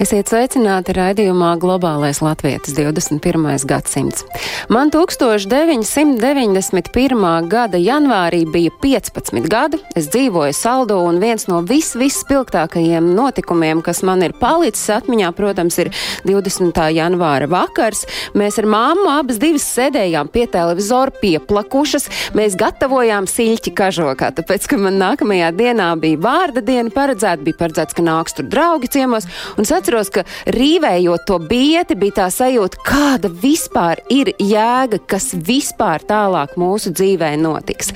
Esiet sveicināti raidījumā Globālais Latvijas 21. gadsimts. Man 1991. gada janvārī bija 15 gadi, es dzīvoju Saldo un viens no vis, visspilgtākajiem notikumiem, kas man ir palicis atmiņā, protams, ir 20. janvāra vakars. Mēs ar māmu abas divas sēdējām pie televizora pieplakušas, mēs gatavojām siļķi kažokā, tāpēc, ka man nākamajā dienā bija vārda diena paredzēta, bija paredzēts, ka nāks tur draugi ciemos, un es atceros, ka rīvējot to bieti, bija tā sajūta, kāda vispār ir jēga, kas vispār tālāk mūsu dzīvē notiks.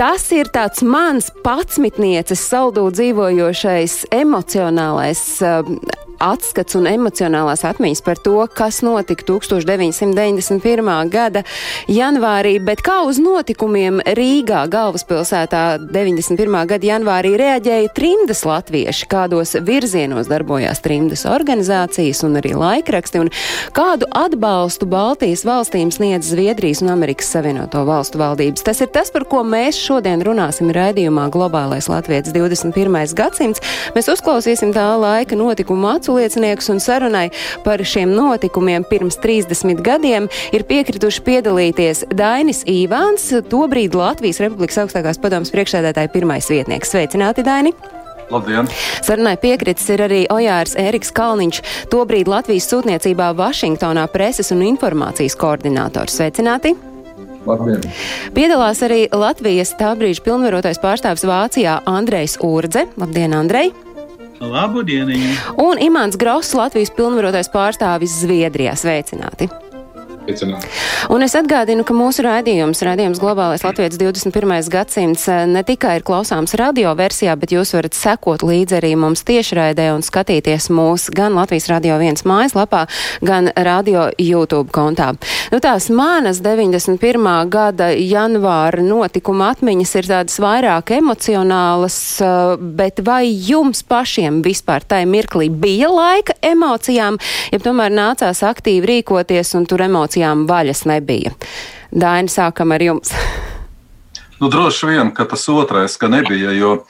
Tas ir tāds mans patsmitnieces saldū dzīvojošais emocionālais uh, atskats un emocionālās atmiņas par to, kas notika 1991. gada janvārī, bet kā uz notikumiem Rīgā, galvaspilsētā 91. gada janvārī reaģēja trimdas latvieši, kādos virzienos darbojās trimdas organizācijas un arī laikraksti, un kādu atbalstu Baltijas valstīm sniedz Zviedrijas un Amerikas Savienoto valstu valdības. Tas ir tas, par ko mēs šodien runāsim raidījumā Globālais Latvijas 21. gadsimts. Mēs uzklausīsim tā laika notikumu acu lieciniekus un sarunai par šiem notikumiem pirms 30 gadiem ir piekrituši piedalīties Dainis Īvāns, tobrīd Latvijas Republikas augstākās padomas priekšsēdētāja pirmais vietnieks. Sveicināti, Daini! Labdien! Sarunai piekritis ir arī Ojārs Ēriks Kalniņš, tobrīd Latvijas sūtniecībā Vašingtonā preses un informācijas koordinātors. Sveicināti! Labdien. Piedalās arī Latvijas tā brīža pilnvarotais pārstāvs Vācijā Andrejs Urdze. Labdien, Andrej! Labu dienu! Un Imants Gross, Latvijas pilnvarotais pārstāvis Zviedrijā. Sveicināti! Veicināt. Un es atgādinu, ka mūsu raidījums, raidījums Globālais Latvijas 21. gadsimts, ne tikai ir klausāms radio versijā, bet jūs varat sekot līdzi arī mums tiešraidē un skatīties mūs gan Latvijas radio viens mājaslapā, gan radio YouTube kontā. Nu, tās manas 91. gada janvāra notikuma atmiņas ir tādas vairāk emocionālas, bet vai jums pašiem vispār tai mirklī bija laika emocijām, ja tomēr nācās aktīvi rīkoties un tur emocijām emocijām vaļas nebija. Daini, sākam ar jums. Nu, droši vien, ka tas otrais, ka nebija, jo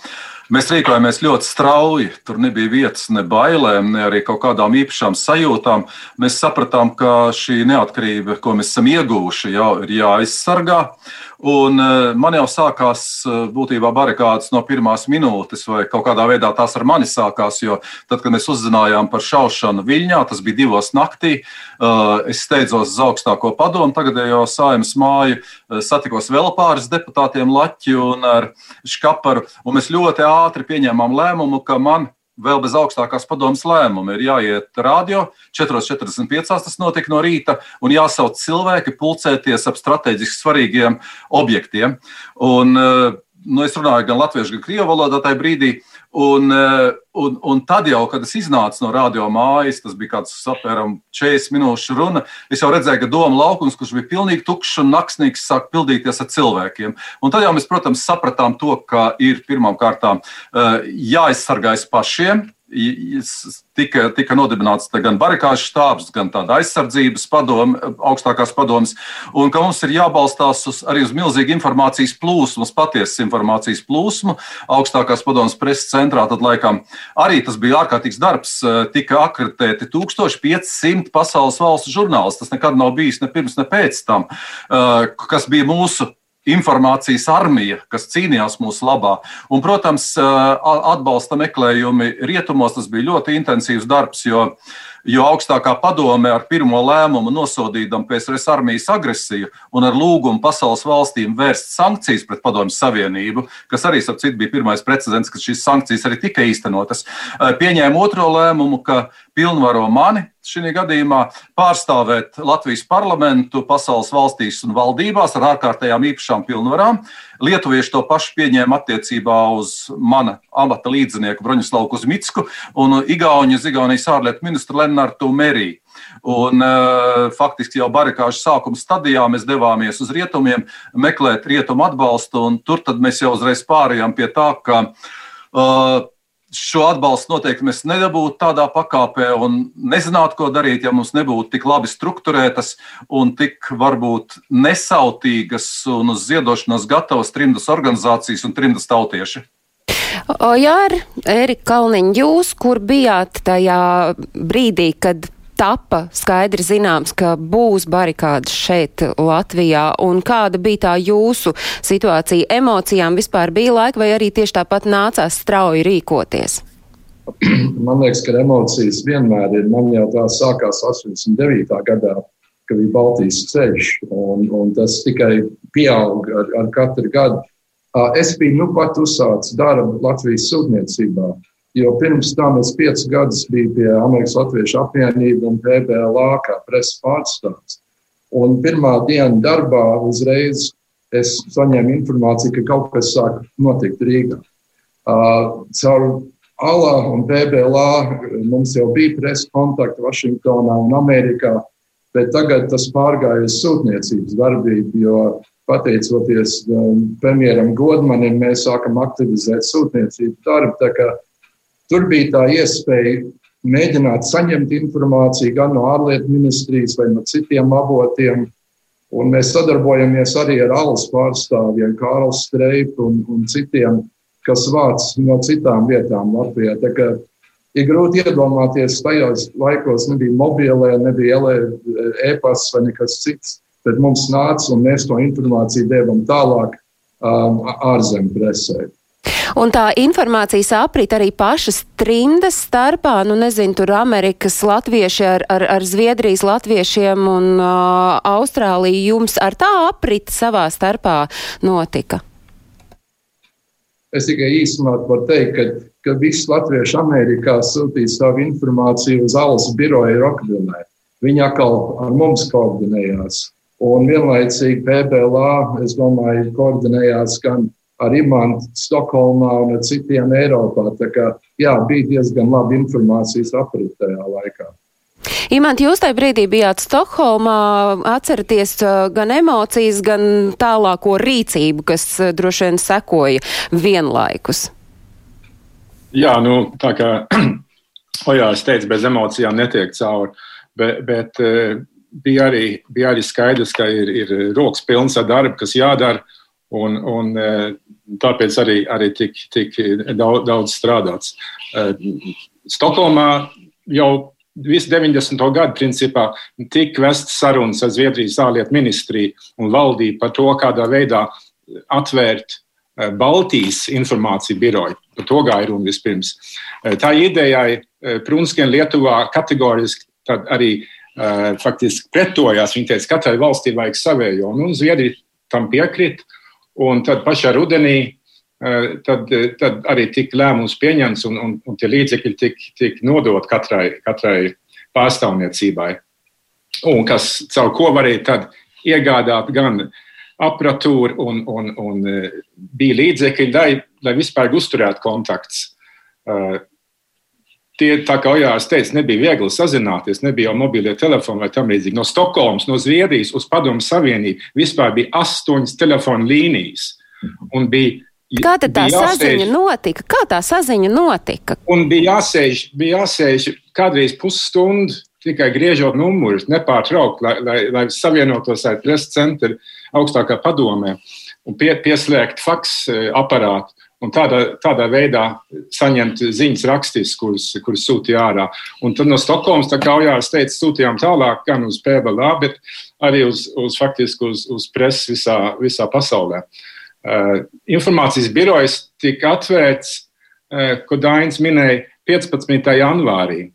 mēs rīkojāmies ļoti strauji. Tur nebija vietas ne bailēm, ne arī kaut kādām īpašām sajūtām. Mēs sapratām, ka šī neatkarība, ko mēs esam ieguvuši, jau ir jāaizsargā. Un eh, man jau sākās eh, būtībā barikādas no pirmās minūtes, vai kaut kādā veidā tās ar mani sākās. Jo tad, kad mēs uzzinājām par šaušanu Viļņā, tas bija divos naktī, eh, es steidzos uz augstāko padomu, tagadējo saimas māju, satikos vēl pāris deputātiem Laķi un ar Škaparu, un mēs ļoti ātri pieņēmām lēmumu, ka man vēl bez augstākās padomas lēmuma ir jāiet radio. 4.45. tas notika no rīta, un jāsauc cilvēki pulcēties ap strateģiski svarīgiem objektiem. Un, nu, es runāju gan latviešu, gan krievu valodā tajā brīdī. Un, un, un tad, jau, kad es iznācu no radio mājas, tas bija kāds apmēram 40 minūšu runa. Es jau redzēju, ka doma laukums, kurš bija pilnīgi tukšs un naksnīgs, sāk pildīties ar cilvēkiem. Un tad jau mēs, protams, sapratām to, ka ir pirmām kārtām jāaizsargājas pašiem, tika, tika nodibināts gan barikāžu štābs, gan tāda aizsardzības padome, augstākās padomas, un ka mums ir jābalstās uz, arī uz milzīgu informācijas plūsmu, uz patiesas informācijas plūsmu. Augstākās padomas preses centrā tad laikam arī tas bija ārkārtīgs darbs. Tika akreditēti 1500 pasaules valstu žurnālisti. Tas nekad nav bijis ne pirms, ne pēc tam, kas bija mūsu informācijas armija, kas cīnījās mūsu labā. Un, protams, atbalsta meklējumi rietumos tas bija ļoti intensīvs darbs, jo, jo augstākā padome ar pirmo lēmumu nosodīdam PSRS armijas agresiju un ar lūgumu pasaules valstīm vērst sankcijas pret Padomju Savienību, kas arī, ap citu, bija pirmais precedents, kad šīs sankcijas arī tika īstenotas, pieņēma otro lēmumu, ka pilnvaro mani šī gadījumā pārstāvēt Latvijas parlamentu pasaules valstīs un valdībās ar ārkārtējām īpašām pilnvarām. Lietuvieši to pašu pieņēma attiecībā uz mana amata līdzinieku Broņislavu Kuzmicku un Igaunijas, Igaunijas ārlietu ministru Lenārtu Meriju. Un, uh, faktiski jau barikāžu sākuma stadijā mēs devāmies uz rietumiem, meklēt rietumu atbalstu, un tur mēs jau uzreiz pārējām pie tā, ka uh, šo atbalstu noteikti mēs nedabūtu tādā pakāpē un nezinātu, ko darīt, ja mums nebūtu tik labi strukturētas un tik varbūt nesautīgas un uz ziedošanas gatavas trimdas organizācijas un trimdas tautieši. Jā, Erika Kalniņa, jūs, kur bijāt tajā brīdī, kad tapa skaidri zināms, ka būs barikādas šeit Latvijā, un kāda bija tā jūsu situācija emocijām vispār bija laika, vai arī tieši tāpat nācās strauji rīkoties? Man liekas, ka emocijas vienmēr ir. Man jau tā sākās 89. gadā, kad bija Baltijas ceļš, un, un tas tikai pieaug ar, ar katru gadu. Es biju nu pat uzsācis darbu Latvijas sūtniecībā. Jo pirms tam es piecus gadus biju pie Amerikas Latviešu apvienības un PBLA kā preses pārstāvis. Un pirmā diena darbā uzreiz es saņēmu informāciju, ka kaut kas sāk notikt Rīgā. Uh, caur ALA un PBLA mums jau bija preses kontakti Vašingtonā un Amerikā, bet tagad tas pārgāja uz sūtniecības darbību, jo pateicoties um, premjeram Godmanim, mēs sākam aktivizēt sūtniecību darbu. Tur bija tā iespēja mēģināt saņemt informāciju gan no ārlietu ministrijas vai no citiem avotiem. Un mēs sadarbojamies arī ar ALS pārstāvjiem, Kārlu Streipu un, un citiem, kas vāc no citām vietām Latvijā. Ir grūti iedomāties, tajos laikos nebija mobilē, nebija e-pasts vai nekas cits, bet mums nāca un mēs to informāciju devam tālāk um, ārzemju presē. Un tā informācijas aprit arī pašas trindas starpā, nu nezinu, tur Amerikas latvieši ar, ar, ar Zviedrijas latviešiem un uh, Austrāliju jums ar tā aprit savā starpā notika? Es tikai īsumā varu teikt, ka, ka visi latvieši Amerikā sūtīja savu informāciju uz Alas biroju Rokvilnē. Viņi atkal ar mums koordinējās. Un vienlaicīgi PBLA, es domāju, koordinējās gan ar Imantu Stokholmā un ar citiem Eiropā. Tā kā, jā, bija diezgan laba informācijas aprit tajā laikā. Imants, jūs tajā brīdī bijāt Stokholmā, atceraties gan emocijas, gan tālāko rīcību, kas droši vien sekoja vienlaikus. Jā, nu, tā kā Ojārs teica, bez emocijām netiek cauri, bet, bet bija, arī, bija arī skaidrs, ka ir, ir rokas pilns ar darbu, kas jādara, un, un tāpēc arī, arī tik, tik daudz, daudz strādāts. Eh, Stokholmā jau visu 90. gadu principā tika vestas sarunas ar Zviedrijas ārlietu ministriju un valdību par to, kādā veidā atvērt eh, Baltijas informāciju biroju. Par to gāja runa vispirms. Eh, tā idejai Prunskien Lietuvā kategoriski arī faktiski pretojās. Viņi teica, ka katrai valstī vajag savējo, un Zviedrija tam piekrita. Un tad pašā rudenī eh, tad, tad arī tika lēmums pieņemts un, un, un tie līdzekļi tika tik nodot katrai, katrai pārstāvniecībai. Un kas caur ko varēja iegādāt gan aparatūru un, un, un eh, bija līdzekļi, lai, lai vispār uzturētu kontakts. Tie, tā kā Ojārs teica, nebija viegli sazināties, nebija jau mobilie telefoni vai tam līdzīgi. No Stokholmas, no Zviedrijas uz Padomu Savienību vispār bija astoņas telefonu līnijas. Un bija Kā tā jāsēž, saziņa notika? Kā tā saziņa notika? Un bija jāsēž, bija jāsēž kādreiz pusstundu tikai griežot numurus, nepārtraukti, lai, lai, lai savienotos ar preses centru augstākā padomē un pie, pieslēgt faks eh, aparātu un tādā, tādā veidā saņemt ziņas rakstis, kuras, kuras sūtīja ārā. Un tad no Stokholmas, tā kā Ojārs teica, sūtījām tālāk gan uz PBLA, bet arī uz, uz faktiski uz, uz presi visā, visā pasaulē. Uh, informācijas birojas tika atvērts, uh, ko Dainis minēja, 15. janvārī.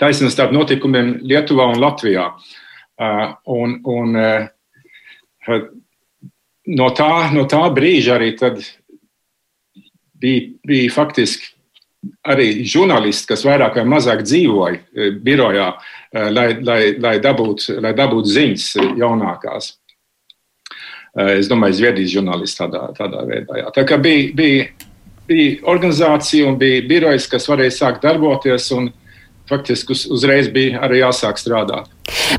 Taisnība starp notikumiem Lietuvā un Latvijā. Uh, un, un, uh, no, tā, no tā brīža arī tad bija, bija faktiski arī žurnālisti, kas vairāk vai mazāk dzīvoja e, birojā, e, lai, lai, lai dabūtu dabūt ziņas jaunākās. E, es domāju, Zviedrijas žurnālisti tādā, tādā veidā. Jā. Tā kā bija, bija, bija organizācija un bija birojas, kas varēja sākt darboties, un faktiski uz, uzreiz bija arī jāsāk strādāt.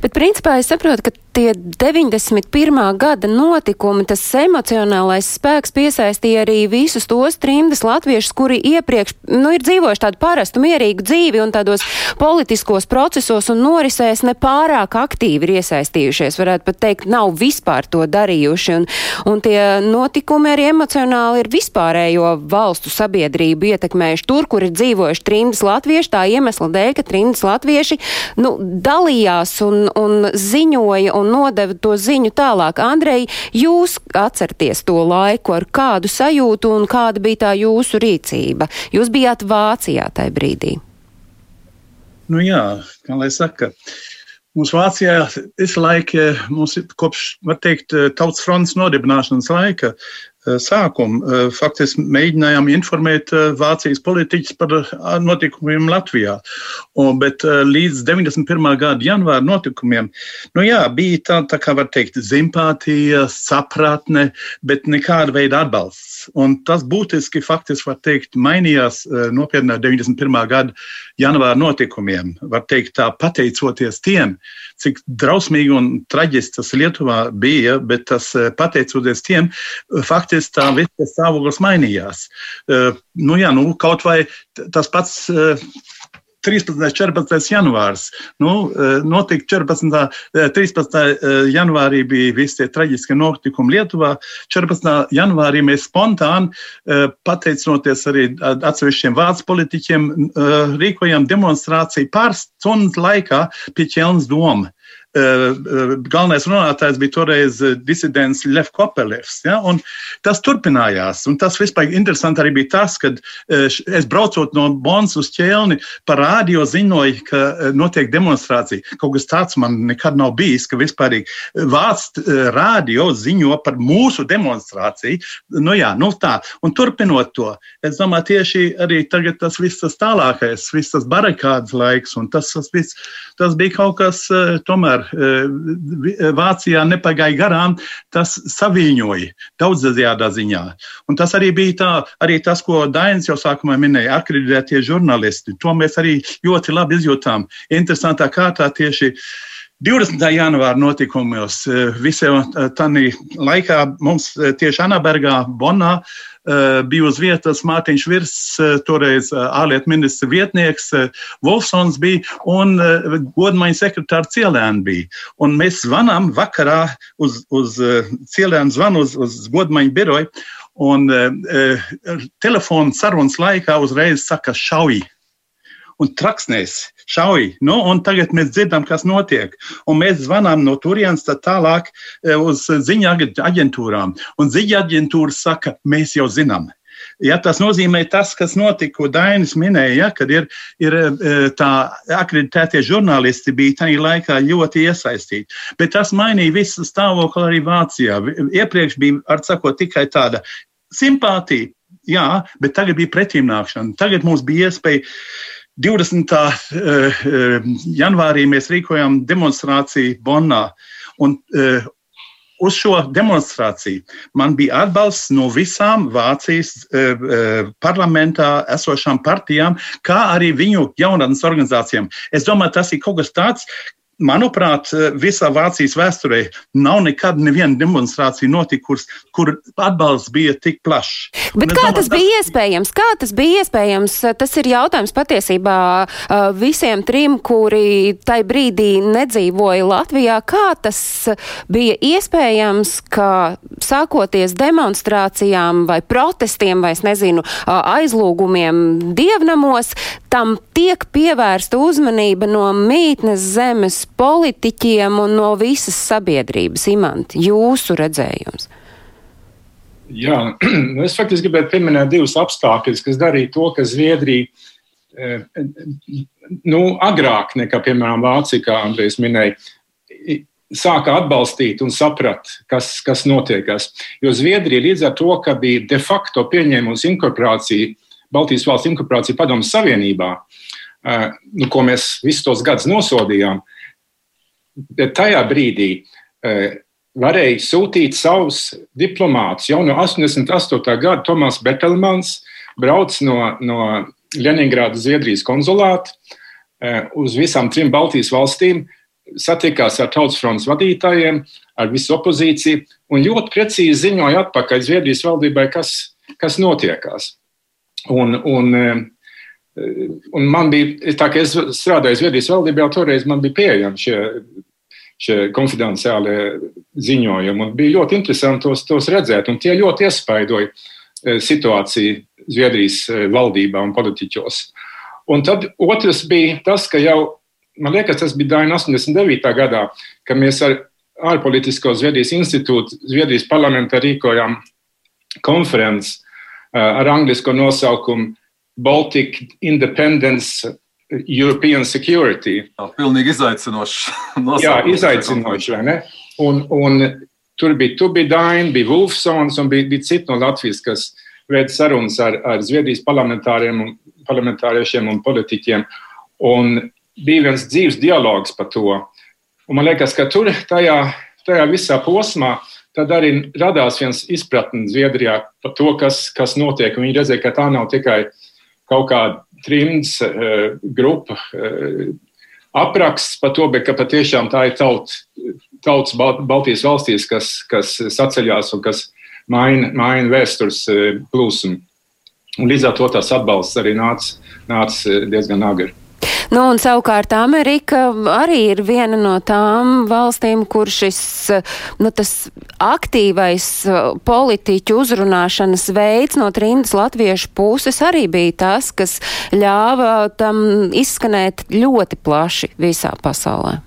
Bet, principā, es saprotu, ka tie 91. gada notikumi, tas emocionālais spēks piesaistīja arī visus tos trimdas latviešus, kuri iepriekš, nu, ir dzīvojuši tādu parastu mierīgu dzīvi un tādos politiskos procesos un norisēs nepārāk aktīvi ir iesaistījušies, varētu pat teikt, nav vispār to darījuši. Un, un tie notikumi arī emocionāli ir vispārējo valstu sabiedrību ietekmējuši tur, kur ir dzīvojuši trimdas latvieši, tā iemesla dēļ, ka trimdas latvieši, nu, dalījās un, un ziņoja un nodeva to ziņu tālāk. Andrei, jūs atcerieties to laiku, ar kādu sajūtu un kāda bija tā jūsu rīcība? Jūs bijāt Vācijā tajā brīdī. Nu jā, kā lai saka. Mums Vācijā visu laiku, mums kopš, var teikt, tautas fronts nodibināšanas laika, sākumu. Eh, faktiski mēģinājām informēt eh, Vācijas politiķus par notikumiem Latvijā. Un, bet līdz 91. gada janvāra notikumiem, nu jā, bija tā, tā kā var teikt, simpātija, sapratne, bet nekāda veida atbalsts. Un tas būtiski faktiski var teikt mainījās nopietnā 91. gada janvāra notikumiem. Var teikt tā, pateicoties tiem, cik drausmīgi un traģiski tas Lietuvā bija, bet tas pateicoties tiem, faktiski faktiski tā viss stāvoklis mainījās. Uh, nu, jā, nu, kaut vai tas pats. Uh, 13. un 14. janvārs. Nu, eh, notika 14. 13. janvārī bija visi tie traģiskie notikumi Lietuvā. 14. janvārī mēs spontāni, pateicoties arī atsevišķiem vācu politiķiem, rīkojām demonstrāciju pāris stundu laikā pie Ķelnas doma. Eh, eh, galvenais runātājs bija toreiz eh, disidents Lev Kopelevs. Ja? Tas turpinājās. Un tas vispār interesanti arī bija tas, ka es braucot no Bonas uz ķēlni, pa rādio ziņoju, ka notiek demonstrācija. Kaut kas tāds man nekad nav bijis, ka vispār vācu rādio ziņo par mūsu demonstrāciju. Nu, jā, nu tā. Un turpinot to, es domāju, tieši arī tagad tas viss tas tālākais, viss tas barakādas laiks, un tas, tas, viss, tas bija kaut kas tomēr Vācijā nepagāja garām, tas saviņoja daudzajādā ziņā. Un tas arī bija tā, arī tas, ko Dainis jau sākumā minēja, akreditētie žurnālisti. To mēs arī ļoti labi izjūtām. Interesantā kārtā tieši 20. janvāra notikumos eh, visā eh, tajā laikā mums tieši Anabergā, Bonā, Eh, bija uz vietas Mārtiņš Virs, eh, toreiz eh, ārlietu ministra vietnieks, Wolfsons bija un godmaņa sekretāra Cielēna bija. Un mēs zvanām vakarā uz, uz Cielēnu zvanu uz, uz godmaņa biroju, un telefona sarunas laikā uzreiz saka šauji un traksnēs šauj. Nu, un tagad mēs dzirdam, kas notiek. Un mēs zvanām no turienes tālāk e, uz ziņu aģentūrām. Un ziņu aģentūra saka, mēs jau zinām. Ja, tas nozīmē tas, kas notika, ko Dainis minēja, ja, kad ir, ir e, tā akreditētie žurnālisti bija tajā laikā ļoti iesaistīti. Bet tas mainīja visu stāvokli arī Vācijā. Iepriekš bija, ar sakot, tikai tāda simpātija, jā, bet tagad bija pretimnākšana. Tagad mums bija iespēja 20. Eh, eh, janvārī mēs rīkojām demonstrāciju Bonnā. Un, eh, Uz šo demonstrāciju man bija atbalsts no visām Vācijas parlamentā esošām partijām, kā arī viņu jaunatnes organizācijām. Es domāju, tas ir kaut kas tāds, Manuprāt, visā Vācijas vēsturē nav nekad neviena demonstrācija notikusi, kur atbalsts bija tik plašs. Bet kā domāju, tas bija tas... iespējams? Kā tas bija iespējams? Tas ir jautājums patiesībā visiem trim, kuri tai brīdī nedzīvoja Latvijā. Kā tas bija iespējams, ka sākoties demonstrācijām vai protestiem vai, es nezinu, aizlūgumiem dievnamos, tam tiek pievērsta uzmanība no mītnes zemes politiķiem un no visas sabiedrības. Imanti, jūsu redzējums? Jā, nu es faktiski gribētu pieminēt divus apstākļus, kas darīja to, ka Zviedrija eh, nu, agrāk nekā, piemēram, Vācija, kā Andrejs minēja, sāka atbalstīt un saprat, kas, kas notiekās. Jo Zviedrija līdz ar to, ka bija de facto pieņēmusi inkorporāciju, Baltijas valsts inkorporāciju Padomu Savienībā, nu, ko mēs visus tos gadus nosodījām, uh, tajā brīdī varēja sūtīt savus diplomātus. Jau no 88. gada Tomas Betelmans brauc no, no Leningrādas Zviedrijas konsulāta uz visām trim Baltijas valstīm, satikās ar tautas fronts vadītājiem, ar visu opozīciju un ļoti precīzi ziņoja atpakaļ Zviedrijas valdībai, kas, kas notiekās. Un, un, un man bija, tā kā es strādāju Zviedrijas valdībā, jau toreiz man bija pieejami šie, šie konfidenciālie ziņojumi. Un bija ļoti interesanti tos, tos redzēt, un tie ļoti iespaidoja e, situāciju Zviedrijas e, valdībā un politiķos. Un tad otrs bija tas, ka jau man liekas, tas bija Daina 89. gadā, kad mēs ar ārpolitisko Zviedrijas institūtu, Zviedrijas parlamentā rīkojām konferenci ar anglisko nosaukumu Baltic Independence European Security. Jā, pilnīgi izaicinošs. Jā, izaicinošs, vai ne? Un, un tur bija, tu bija Wolfsons un bija, bija citi no Latvijas, kas veid sarunas ar, ar Zviedrijas parlamentāriešiem un politiķiem. Un bija viens dzīves dialogs par to. Un man liekas, ka tur tajā, tajā visā posmā tad arī radās viens izpratne Zviedrijā par to, kas, kas notiek. Un viņi redzēja, ka tā nav tikai kaut kāda trimds uh, grupa uh, apraksts par to, bet patiešām tā ir taut, tauts Baltijas valstīs, kas, kas saceļās un kas maina, maina vēstures uh, plūsmu. Līdz ar to tas atbalsts arī nāca nāc diezgan agri. Nu, un savukārt Amerika arī ir viena no tām valstīm, kur šis nu, aktīvais uh, politiķu uzrunāšanas veids no trimdas latviešu puses arī bija tas, kas ļāva tam izskanēt ļoti plaši visā pasaulē.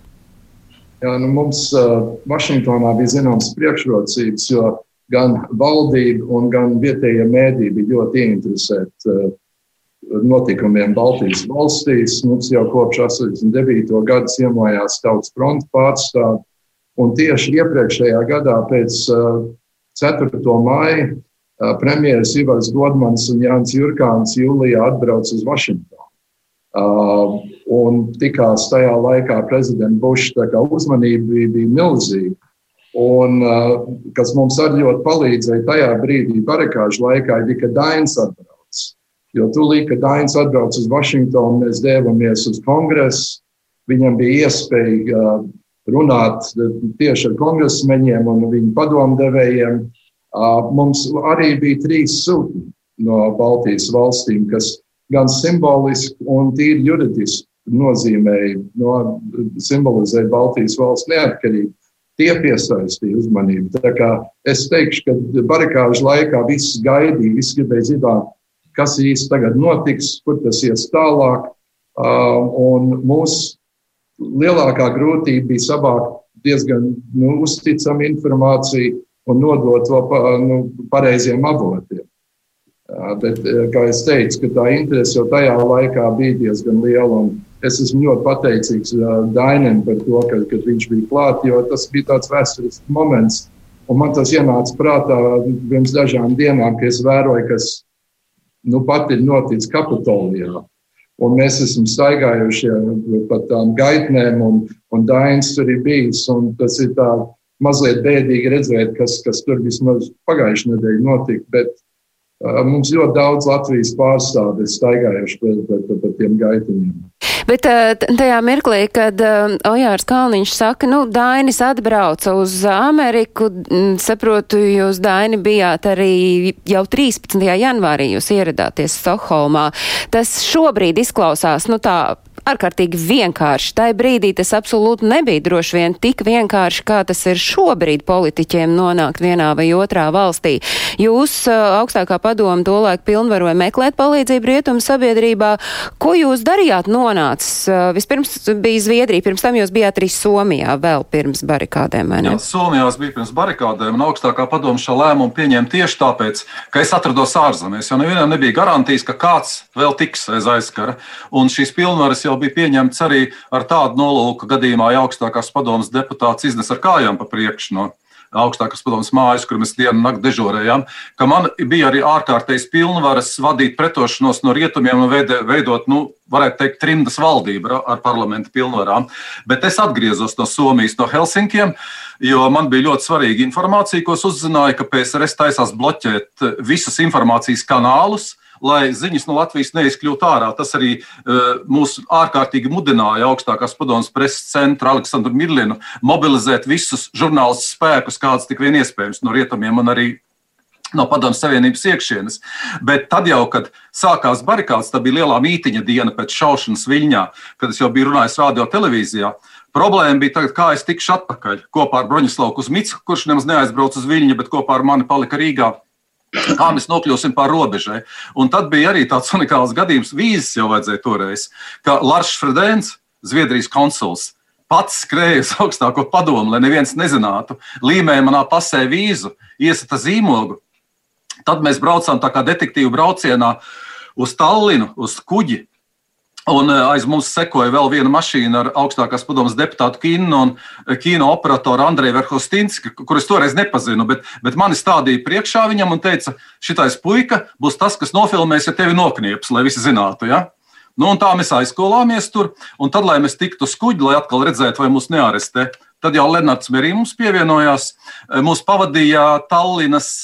Jā, nu mums uh, Vašingtonā bija zināmas priekšrocības, jo gan valdība, gan vietējie mēdī bija ļoti ieinteresēti uh, notikumiem Baltijas valstīs. Mums jau kopš 89. gada iemājās tautas fronta pārstāvji. Un tieši iepriekšējā gadā, pēc 4. maija, premjeras Ivars Godmans un Jānis Jurkāns jūlijā atbrauca uz Vašingtonu. Un tikās tajā laikā prezidenta Buša uzmanība bija, bija milzīga. Un, kas mums arī ļoti palīdzēja tajā brīdī, barakāžu laikā, bija, ka Dainis atbrauca. Jo tūlīt, kad Dainis atbrauc uz Vašingtonu, mēs devamies uz kongresu. Viņam bija iespēja uh, runāt uh, tieši ar kongresmeņiem un viņu padomdevējiem. Uh, mums arī bija trīs sūtņi no Baltijas valstīm, kas gan simboliski un tīri juridiski nozīmēja, no, simbolizēja Baltijas valsts neatkarību. Tie piesaistīja uzmanību. Es teikšu, ka barikāžu laikā viss gaidīja, viss gribēja zināt, kas īsti tagad notiks, kur tas ies tālāk. Un mūsu lielākā grūtība bija savākt diezgan nu, uzticamu informāciju un nodot to pa, nu, pareiziem avotiem. Bet, kā jau teicu, tā interese jau tajā laikā bija diezgan liela. Es esmu ļoti pateicīgs Dainam par to, ka, ka viņš bija klāts, jo tas bija tāds vēsturisks moments. Un man tas ienāca prātā pirms dažām dienām, kad es vēroju, kas nu, pat ir noticis Kapitolijā. Un mēs esam staigājuši pa tām gaitnēm, un, un Dainis tur ir bijis. Tas ir tā mazliet bēdīgi redzēt, kas, kas tur vismaz pagājušajā nedēļā notika. Bet uh, mums ļoti daudz Latvijas pārstāvju ir staigājuši pa, pa, pa, pa tiem gaitiņiem. Bet tajā mirklī, kad Ojārs Kalniņš saka, nu, Dainis atbrauca uz Ameriku, saprotu, jūs Daini bijāt arī jau 13. janvārī, jūs ieradāties Stokholmā. Tas šobrīd izklausās, nu, tā ārkārtīgi vienkārši. Tai brīdī tas absolūti nebija droši vien tik vienkārši, kā tas ir šobrīd politiķiem nonākt vienā vai otrā valstī. Jūs augstākā padoma tolaik pilnvaroja meklēt palīdzību rietumu sabiedrībā. Ko jūs darījāt nonācis? Vispirms bija Zviedrija, pirms tam jūs bijāt arī Somijā, vēl pirms barikādēm, vai ne? Jā, Somijā bija pirms barikādēm, un augstākā padoma šo lēmumu pieņēma tieši tāpēc, ka es atrados ārzemēs, jo nevienam nebija garantijas, ka kāds vēl tiks aiz aizkara. Un šīs pilnvaras jau bija pieņemts arī ar tādu nolūku gadījumā, ja augstākās padomas deputāts iznes ar kājām pa priekšu no augstākās padomas mājas, kur mēs dienu un nakti dežurējām, ka man bija arī ārkārtējas pilnvaras vadīt pretošanos no rietumiem un veidot, nu, varētu teikt, trimdas valdību ar parlamentu pilnvarām. Bet es atgriezos no Somijas, no Helsinkiem, jo man bija ļoti svarīga informācija, ko es uzzināju, ka PSRS taisās bloķēt visus informācijas kanālus lai ziņas no Latvijas neizkļūtu ārā. Tas arī uh, mūs ārkārtīgi mudināja augstākās padomus preses centra Aleksandru Mirlinu mobilizēt visus žurnālistu spēkus, kāds tik vien iespējams no rietumiem un arī no Padomu Savienības iekšienes. Bet tad jau, kad sākās barikādas, tā bija lielā mītiņa diena pēc šaušanas Viļņā, kad es jau biju runājis radio televīzijā. Problēma bija tagad, kā es tikšu atpakaļ kopā ar Broņislavu Kuzmicku, kurš nemaz neaizbrauca uz Viļņu, bet kopā ar mani palika Rīgā. Kā mēs nokļūsim pāri robežai. Un tad bija arī tāds unikāls gadījums, vīzes jau vajadzēja toreiz, ka Lars Fredēns, Zviedrijas konsuls, pats skrēja uz augstāko padomu, lai neviens nezinātu, līmēja manā pasē vīzu, iesata zīmogu. Tad mēs braucām tā kā detektīvu braucienā uz Tallinu, uz kuģi. Un eh, aiz mums sekoja vēl viena mašīna ar augstākās padomas deputātu kino un eh, kino operatoru Andreju Verhostinski, kurus toreiz nepazinu, bet, bet mani stādīja priekšā viņam un teica, šitais puika būs tas, kas nofilmēs, ja tevi noknieps, lai visi zinātu. Ja? Nu, tā mēs aizskolāmies tur, un tad, lai mēs tiktu uz kuģi, lai atkal redzētu, vai mūs nearestē, tad jau Lenards Merī mums pievienojās. Eh, mūs pavadīja Tallinas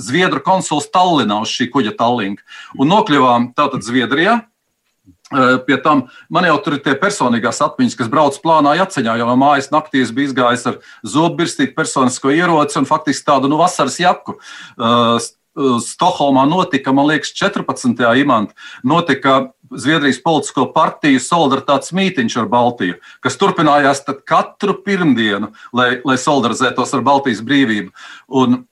Zviedru konsuls Tallinā uz šī kuģa Tallink. Un nokļuvām tātad Zviedrijā, Pie tam man jau tur ir tie personīgās atmiņas, kas brauc plānā atceņā, jo mājas naktī es biju izgājis ar zobbirstītu personisko ieroci un faktiski tādu nu, vasaras jaku. Stokholmā notika, man liekas, 14. imanta, notika Zviedrijas politisko partiju solidaritātes mītiņš ar Baltiju, kas turpinājās katru pirmdienu, lai, lai solidarizētos ar Baltijas brīvību. Un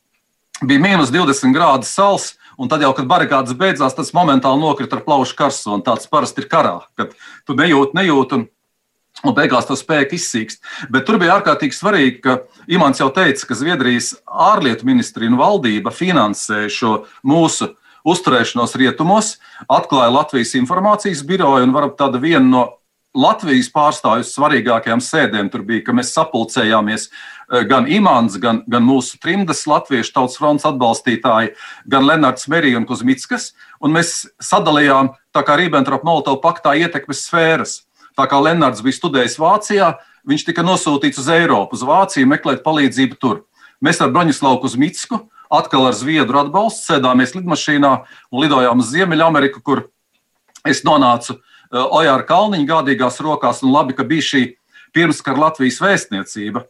bija mīnus 20 grādu sals, Un tad jau, kad barikādas beidzās, tas momentāli nokrita ar plaušu karstu. Tāds parasti ir karā, kad tu nejūti, nejūti. Un, un beigās to spēku izsīkst. Bet tur bija ārkārtīgi svarīgi, ka Imants jau teica, ka Zviedrijas ārlietu ministrija un valdība finansē šo mūsu uzturēšanos rietumos, atklāja Latvijas informācijas biroju un varbūt tāda viena no Latvijas pārstāvju svarīgākajām sēdēm tur bija, ka mēs sapulcējāmies gan Imants, gan, gan mūsu trimdas latviešu tautas fronts atbalstītāji, gan Lenards Merija un Kuzmickas, un mēs sadalījām tā kā Ribbentrop-Molotov paktā ietekmes sfēras. Tā kā Lenards bija studējis Vācijā, viņš tika nosūtīts uz Eiropu, uz Vāciju meklēt palīdzību tur. Mēs ar Broņislavu Kuzmicku atkal ar Zviedru atbalstu sēdāmies lidmašīnā un lidojām uz Ziemeļameriku, kur es nonācu Eh, Ojāra Kalniņa gādīgās rokās, un labi, ka bija šī pirmskara Latvijas vēstniecība,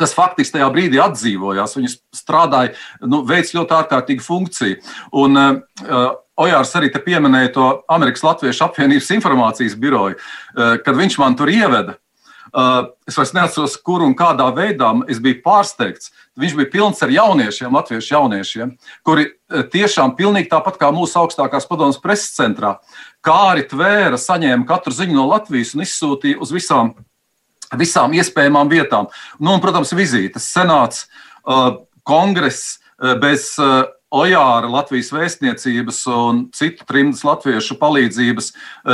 kas faktiski tajā brīdī atdzīvojās. Viņi strādāja, nu, veids ļoti ārkārtīgu funkciju. Un, uh, Ojārs arī pieminēja to Amerikas Latviešu apvienības informācijas biroju, uh, kad viņš man tur ieveda. Uh, es vairs neatceros, kur un kādā veidā es biju pārsteigts. Viņš bija pilns ar jauniešiem, latviešu jauniešiem, kuri tiešām pilnīgi tāpat kā mūsu augstākās padomus preses centrā, Kāri tvēra, saņēma katru ziņu no Latvijas un izsūtīja uz visām, visām iespējamām vietām. Nu, un, protams, vizītes, senāts, uh, kongress uh, bez uh, Ojāra, Latvijas vēstniecības un citu trimdas latviešu palīdzības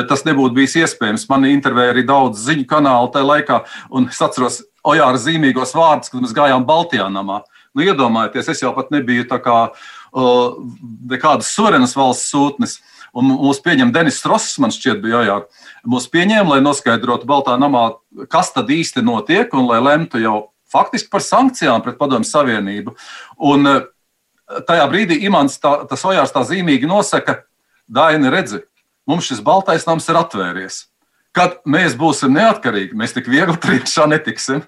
tas nebūtu bijis iespējams. Man intervēja arī daudz ziņu kanālu tajā laikā, un es atceros Ojāra zīmīgos vārdus, kad mēs gājām Baltijā namā. Nu, iedomājieties, es jau pat nebiju tā kā nekādas suverenas valsts sūtnis. Uh, Un mūs pieņem Denis Ross, man šķiet, bija jā, mūs pieņēma, lai noskaidrotu Baltā namā, kas tad īsti notiek, un lai lemtu jau faktiski par sankcijām pret Padomju Savienību. Un eh, tajā brīdī Imants tā, tas ojārs tā zīmīgi nosaka, Daini, redzi, mums šis baltais nams ir atvēries. Kad mēs būsim neatkarīgi, mēs tik viegli priekšā netiksim.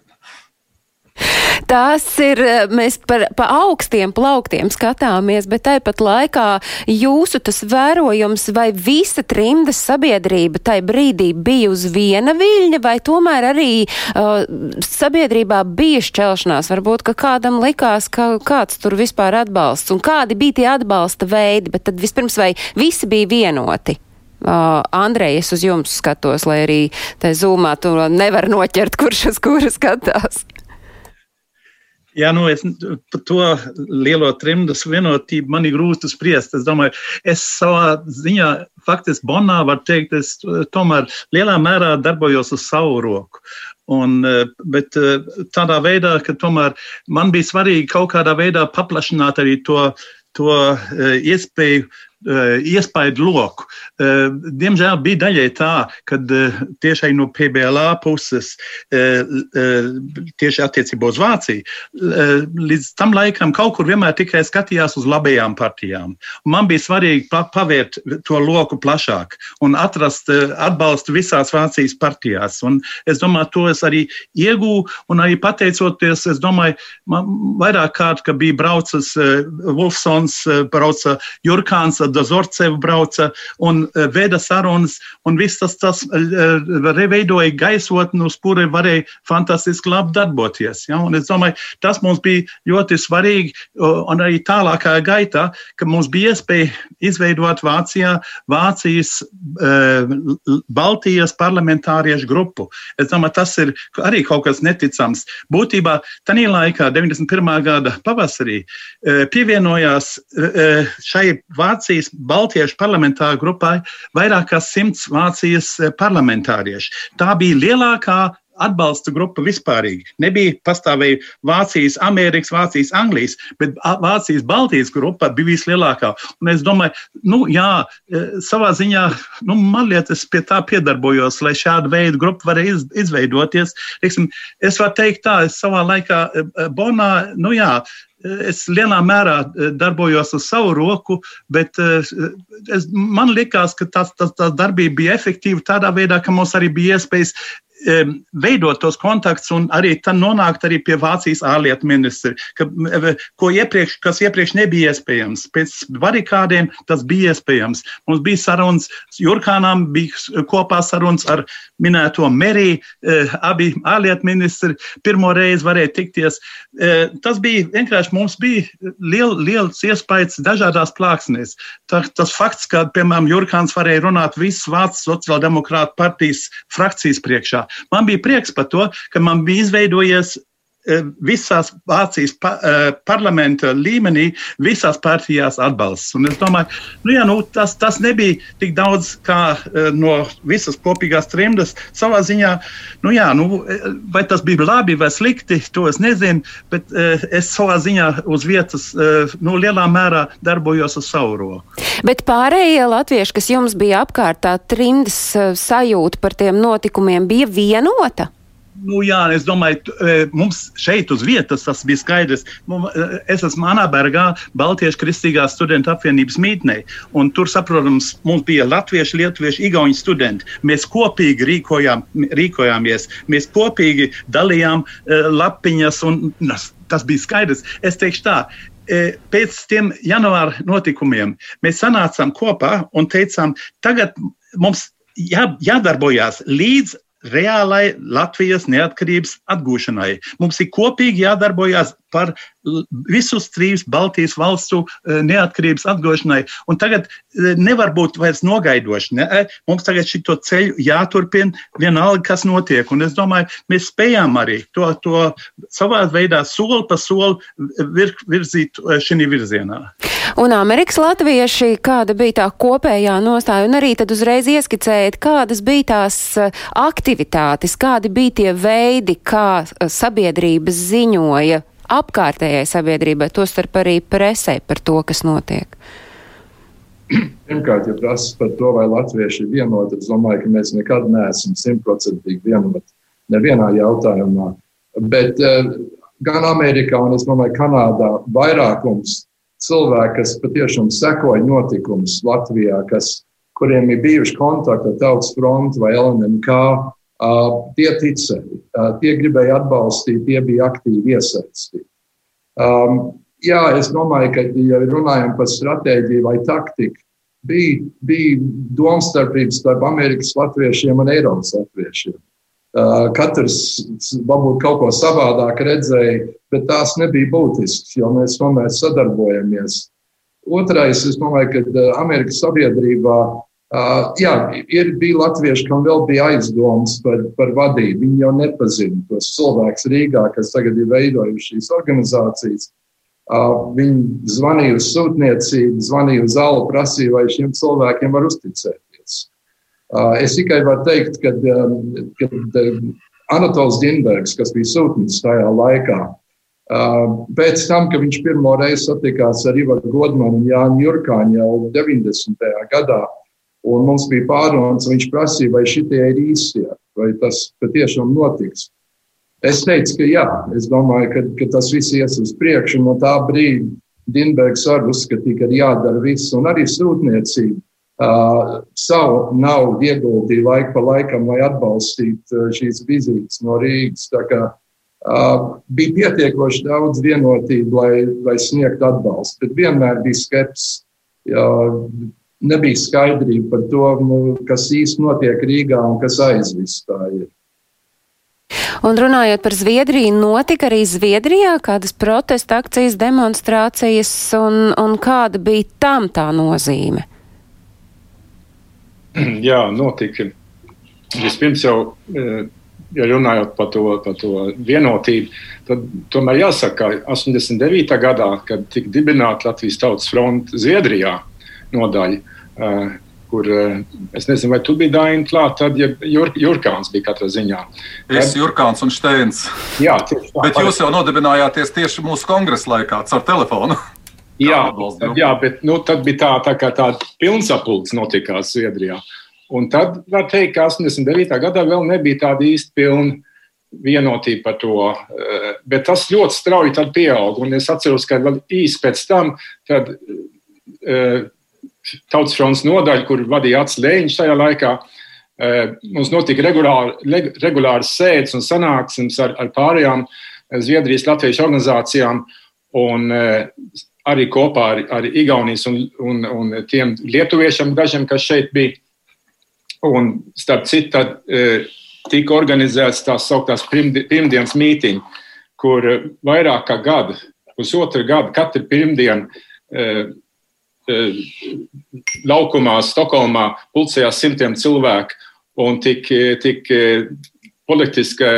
Tās ir, eh, mēs par, pa augstiem plauktiem skatāmies, bet tāpat laikā jūsu tas vērojums vai visa trimdas sabiedrība tai brīdī bija uz viena viļņa, vai tomēr arī uh, sabiedrībā bija šķelšanās, varbūt, ka kādam likās, ka kāds tur vispār atbalsts, un kādi bija tie atbalsta veidi, bet tad vispirms vai visi bija vienoti? Uh, Andrej, es uz jums skatos, lai arī tā zūmā tu nevar noķert, kurš uz kuru skatās. Jā, nu es par to lielo trimdas vienotību man ir grūti spriest. Es domāju, es savā ziņā, faktiski Bonā var teikt, es tomēr lielā mērā darbojos uz savu roku. Un, bet tādā veidā, ka tomēr man bija svarīgi kaut kādā veidā paplašināt arī to, to iespēju iespaidu loku. Diemžēl bija daļai tā, ka tiešai no PBLA puses, tieši attiecībā uz Vāciju, līdz tam laikam kaut kur vienmēr tikai skatījās uz labajām partijām. Man bija svarīgi pavērt to loku plašāk un atrast atbalstu visās Vācijas partijās. Un es domāju, to es arī iegūju un arī pateicoties, es domāju, man vairāk kārt, ka bija braucis Wolfsons, brauca Jurkāns, Dozorcev brauca un veda sarunas, un viss tas, tas reveidoja gaisotni, uz kura varēja fantastiski labi darboties. Ja? Un es domāju, tas mums bija ļoti svarīgi, un arī tālākā gaitā, ka mums bija iespēja izveidot Vācijā Vācijas Baltijas parlamentāriešu grupu. Es domāju, tas ir arī kaut kas neticams. Būtībā tajā laikā, 91. gada pavasarī, pievienojās šai Vācijas Baltiešu parlamentāru grupai vairāk kā simts Vācijas parlamentārieši. Tā bija lielākā atbalsta grupa vispārīgi. Nebija pastāvēja Vācijas, Amerikas, Vācijas, Anglijas, bet Vācijas, Baltijas grupa bija vislielākā. Un es domāju, nu, jā, savā ziņā, nu, man liekas, pie tā piedarbojos, lai šāda veida grupa varētu iz, izveidoties. Teiksim, es varu teikt tā, es savā laikā Bonā, nu jā, Es lielā mērā darbojos uz savu roku, bet es, man liekas, ka tā, tā, tā darbība bija efektīva tādā veidā, ka mums arī bija iespējas veidot tos kontaktus un arī nonākt arī pie Vācijas ārlietu ministra, ka, ko iepriekš, kas iepriekš nebija iespējams. Pēc barikādiem tas bija iespējams. Mums bija sarunas, Jurkānām bija kopā sarunas ar minēto Meriju, abi ārlietu ministri pirmo reizi varēja tikties. Tas bija vienkārši mums bija liel, liels iespējas dažādās plāksnēs. Tā, tas fakts, ka, piemēram, Jurkāns varēja runāt visas Vācijas sociāldemokrāta partijas frakcijas priekšā, Man bija prieks par to, ka man bija izveidojies visās Vācijas pa, parlamenta līmenī, visās partijās atbalsts. Un es domāju, nu, jā, nu, tas, tas nebija tik daudz kā no visas kopīgās trimdas. Savā ziņā, nu, jā, nu, vai tas bija labi vai slikti, to es nezinu, bet es savā ziņā uz vietas nu, lielā mērā darbojos uz savu roku. Bet pārējie latvieši, kas jums bija apkārt, tā trimdas sajūta par tiem notikumiem bija vienota? Nu, jā, es domāju, mums šeit uz vietas tas bija skaidrs. Es esmu Anabergā, Baltiešu Kristīgās studentu apvienības mītnē. Tur, saprotams, mums bija latvieši, lietuvieši, igauņu studenti. Mēs kopīgi rīkojām, rīkojāmies, mēs kopīgi dalījām lapiņas, un tas bija skaidrs. Es teikšu tā, pēc tiem janvāra notikumiem mēs sanācām kopā un teicām, tagad mums jā, jādarbojās līdz reālai Latvijas neatkarības atgūšanai. Mums ir kopīgi jādarbojas par visus trīs Baltijas valstu neatkarības atgūšanai. Un tagad nevar būt vairs nogaidoši. Ne? Mums tagad šito ceļu jāturpina vienalga, kas notiek. Un es domāju, mēs spējām arī to, to savā veidā soli pa soli vir, virzīt šī virzienā. Un Amerikas latvieši, kāda bija tā kopējā nostāja, un arī tad uzreiz ieskicējiet, kādas bija tās aktivitātes, kādi bija tie veidi, kā sabiedrības ziņoja apkārtējai sabiedrībai, tostarp arī presē par to, kas notiek? Pirmkārt, ja prasa par to, vai latvieši ir vienoti, es domāju, ka mēs nekad neesam simtprocentīgi vienoti nevienā jautājumā. Bet uh, gan Amerikā, un es domāju, Kanādā vairākums cilvēku, kas patiešām sekoja notikumus Latvijā, kas, kuriem ir bijuši kontakti ar Tautas fronti vai LNMK, Uh, tie ticēja, uh, tie gribēja atbalstīt, tie bija aktīvi iesaistīti. Um, jā, es domāju, ka, ja runājam par stratēģiju vai taktiku, bija, bija domstarpības starp Amerikas latviešiem un Eiropas latviešiem. Uh, katrs varbūt kaut ko savādāk redzēja, bet tās nebija būtisks, jo mēs tomēr sadarbojamies. Otrais, es domāju, ka Amerikas sabiedrībā Uh, jā, ir bija latvieši, kam vēl bija aizdomas par, par vadību. Viņi jau nepazina tos cilvēkus Rīgā, kas tagad ir veidojuši šīs organizācijas. Uh, viņi zvanīja uz sūtniecību, zvanīja uz alu, prasīja, vai šiem cilvēkiem var uzticēties. Uh, es tikai varu teikt, ka um, Anatols Ginbergs, kas bija sūtnis tajā laikā, Pēc tam, kad viņš pirmo reizi satikās ar Ivaru Godmanu un Jānu Jurkāņu jau 90. gadā, un mums bija pārunas, viņš prasīja, vai šitie ir īstie, vai tas patiešām notiks. Es teicu, ka jā, es domāju, ka, ka tas viss ies uz priekšu, no tā brīda Dienbergs arī uzskatīja, ka jādara viss, un arī sūtniecība uh, savu naudu ieguldīja laiku pa laikam, lai atbalstītu uh, šīs vizītes no Rīgas. Uh, bija pietiekoši daudz vienotību, lai, lai sniegtu atbalstu, bet vienmēr bija skepsis. Nebija skaidrība par to, nu, kas īsti notiek Rīgā un kas aizvis tā ir. Un runājot par Zviedriju, notika arī Zviedrijā kādas protesta akcijas, demonstrācijas, un, un kāda bija tam tā nozīme? Jā, notika. Vispirms jau ja runājot par to, par to vienotību, tad tomēr jāsaka, ka 89. gadā, kad tika dibināta Latvijas Tautas fronte Zviedrijā nodaļa, kur es nezinu, vai tu biji Daina klāt, tad ja Jur, Jurkāns bija katrā ziņā. Es, tad, Jurkāns un Steins. Jā, tieši tā. Bet jūs jau nodibinājāties tieši mūsu kongresa laikā caur telefonu. Jā, jā, bet nu, tad bija tā, tā kā tāda pilnsapulce notikās Zviedrijā. Un tad var teikt, ka 89. gadā vēl nebija tāda īsti pilna vienotība par to. Eh, bet tas ļoti strauji pieauga. Un es atceros, ka vēl īsi pēc tam tad, uh, Tautas fronts nodaļa, kur vadīja Acis Lēņš tajā laikā, uh, mums notika regulāri, regulāras sēdes un sanāksmes ar, ar pārējām Zviedrijas Latvijas organizācijām. Un, uh, arī kopā ar, ar Igaunijas un, un, un tiem lietuviešiem, dažiem, kas šeit bija. Un, starp citu, tad, e, tika organizēts tās sauktās pirmdienas mītīņi, kur vairāk kā gadu, pusotru gadu, katru pirmdienu e, e, laukumā, Stokholmā pulcējās simtiem cilvēku un tik, tik politiski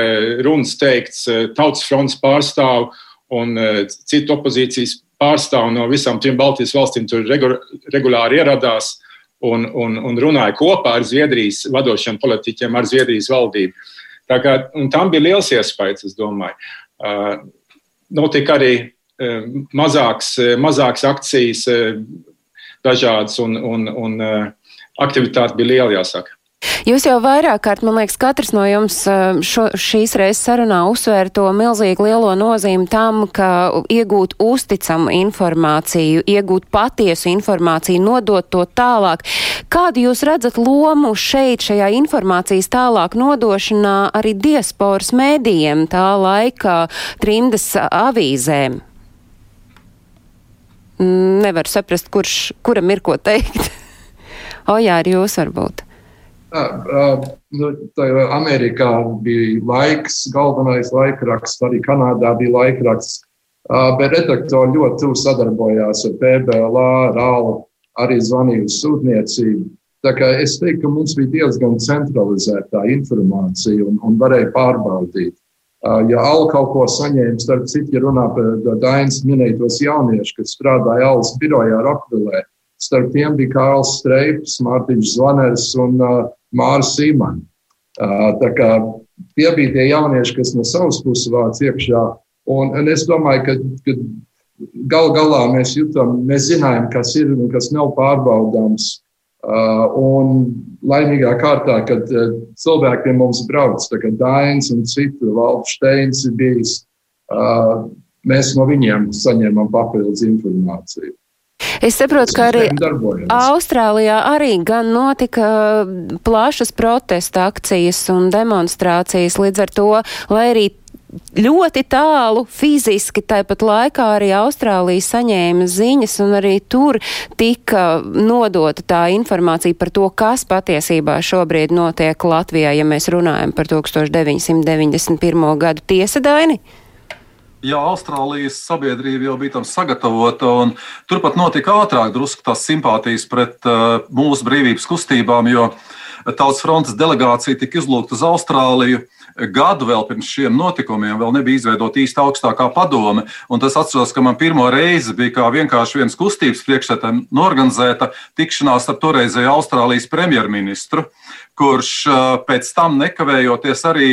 runas teikts tautas fronts pārstāvu un citu opozīcijas pārstāvu no visām trim Baltijas valstīm tur regulāri ieradās un, un, un runāja kopā ar Zviedrijas vadošiem politiķiem, ar Zviedrijas valdību. Tā kā, tam bija liels iespējas, es domāju. Uh, notika arī mazāks, mazāks akcijas, dažādas, un, un, un aktivitāte bija liela, jāsaka. Jūs jau vairāk kārt, man liekas, katrs no jums eh, šo, šīs reizes sarunā uzsvēra to milzīgi lielo nozīmi tam, ka iegūt uzticamu informāciju, iegūt patiesu informāciju, nodot to tālāk. Kādu jūs redzat lomu šeit, šajā informācijas tālāk nodošanā arī diasporas mēdījiem, tā laika trimdas avīzēm? Nevar saprast, kurš, kuram ir ko teikt. o jā, arī jūs varbūt. Nu, Amerikā bija laiks, galvenais laikraksts, arī Kanādā bija laikraksts. Bet redaktori ļoti tuvu sadarbojās ar PBLā, RALu, arī zvanīja uz sūtniecību. Tā kā es teiktu, ka mums bija diezgan centralizēta informācija un, un varēja pārbaudīt. Ja Alka kaut ko saņēma, starp citu, ja runā par Dainas minētos jauniešus, kas strādāja Alkas birojā Rokvilē, starp tiem bija Kārls Streips, Mārtiņš Zvaners un uh, Mārs Simons. Tā kā tie bija tie jaunieši, kas no savas puses vāc iekšā. Un, un es domāju, ka, ka gal galā mēs jutām, mēs zinājām, kas ir un kas nav pārbaudāms. Uh, un laimīgā kārtā, kad uh, cilvēki pie mums brauc, tā kā Dainis un citu, Valds Steins ir bijis, uh, mēs no viņiem saņemam papildus informāciju. Es saprotu, ka arī Austrālijā arī gan notika plašas protesta akcijas un demonstrācijas līdz ar to, lai arī ļoti tālu fiziski, tāpat laikā arī Austrālija saņēma ziņas, un arī tur tika nodota tā informācija par to, kas patiesībā šobrīd notiek Latvijā, ja mēs runājam par 1991. gadu tiesa daini. Jā, Austrālijas sabiedrība jau bija tam sagatavota, un turpat notika ātrāk drusku tās simpātijas pret uh, mūsu brīvības kustībām, jo Tautas frontes delegācija tika izlūgta uz Austrāliju. Gadu vēl pirms šiem notikumiem vēl nebija izveidota īsta augstākā padome. Un tas atceros, ka man pirmo reizi bija kā vienkārši viens kustības priekšsēdētājs norganizēta tikšanās ar toreizēju Austrālijas premjerministru, kurš uh, pēc tam nekavējoties arī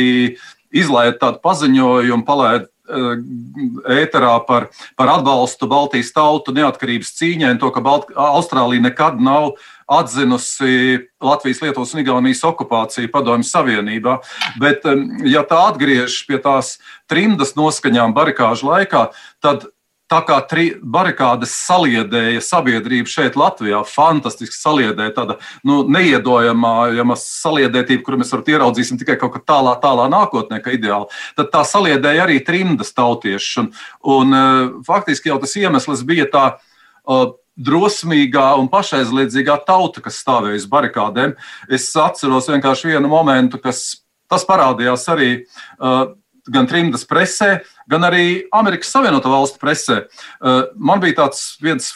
izlaida tādu paziņojumu, palaida ēterā par, par atbalstu Baltijas tautu neatkarības cīņai un to, ka Balt Austrālija nekad nav atzinusi Latvijas, Lietuvas un Igaunijas okupāciju Padomju Savienībā. Bet, ja tā atgriežas pie tās trimdas noskaņām barikāžu laikā, tad tā kā tri, barikādes saliedēja sabiedrību šeit, Latvijā, fantastiski saliedēja tāda nu, neiedomājama saliedētība, kuru mēs varam ieraudzīsim tikai kaut kā tālā, tālā nākotnē, kā ideāli. Tad tā saliedēja arī trimdas tautieši. Un, un, faktiski jau tas iemesls bija tā. Uh, drosmīgā un pašaizliedzīgā tauta, kas stāvēja uz barikādēm. Es atceros vienkārši vienu momentu, kas tas parādījās arī uh, gan trimdas presē, gan arī Amerikas Savienoto Valstu presē. Uh, man bija tāds viens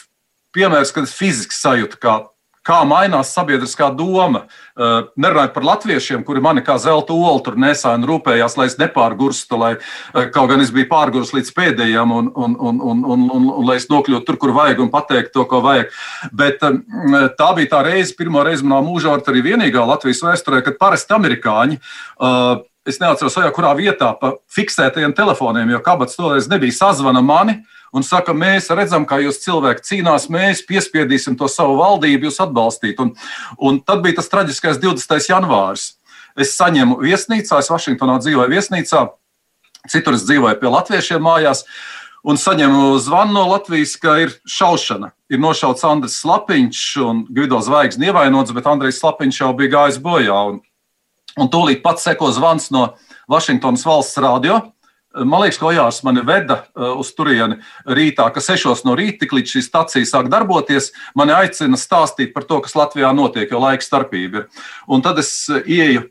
piemērs, kad es fiziski sajūtu, kā, kā mainās sabiedriskā doma. Nerunājot par latviešiem, kuri mani kā zelta olu tur nesāja un rūpējās, lai es nepārgurstu, lai kaut gan es biju pārgurs līdz pēdējiem un, un, un, un, un, un, un lai es nokļūtu tur, kur vajag un pateikt to, ko vajag. Bet tā bija tā reize, pirmā reize manā mūžā, arī vienīgā Latvijas vēsturē, kad parasti amerikāņi uh, es neatceros, vai kurā vietā pa fiksētajiem telefoniem, jo kabats toreiz nebija sazvana mani. Un saka, mēs redzam, kā jūs cilvēki cīnās, mēs piespiedīsim to savu valdību, jūs atbalstīt. Un, un tad bija tas traģiskais 20. janvāris. Es saņemu viesnīcā, es Vašingtonā dzīvoju viesnīcā, citur es dzīvoju pie latviešiem mājās, un saņemu zvanu no Latvijas, ka ir šaušana. Ir nošauts Andris Slapiņš un Gvido Zvaigznes ievainots, bet Andrejs Slapiņš jau bija gājis bojā. Un Un tūlīt pat seko zvans no Vašingtonas valsts radio. Man liekas, ka Ojārs mani veda uh, uz turieni rītā, ka sešos no rīta, tik līdz šī stacija sāk darboties, mani aicina stāstīt par to, kas Latvijā notiek, jo laika starpība ir. Un tad es ieju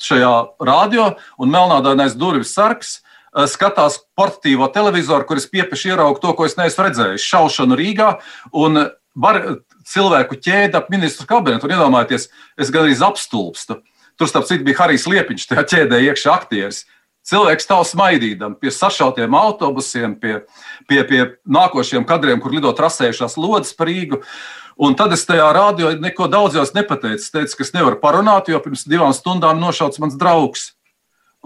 šajā radio, un melnādainais durvis sargs uh, skatās portatīvo televizoru, kur es piepieši ieraugu to, ko es neesmu redzējis. Šaušanu Rīgā un bar, cilvēku ķēdi ap ministru kabinetu. Un iedomājieties, es gandrīz apstulbstu. Tur, starp citu, bija Harijs Liepiņš, tajā ķēdē iekšā aktieris. Cilvēks stāv smaidīdam pie sašautiem autobusiem, pie, pie, pie nākošiem kadriem, kur lido trasējušās lodes par Rīgu. Un tad es tajā rādio neko daudz jau nepateicu. Es teicu, ka es nevaru parunāt, jo pirms divām stundām nošauts mans draugs.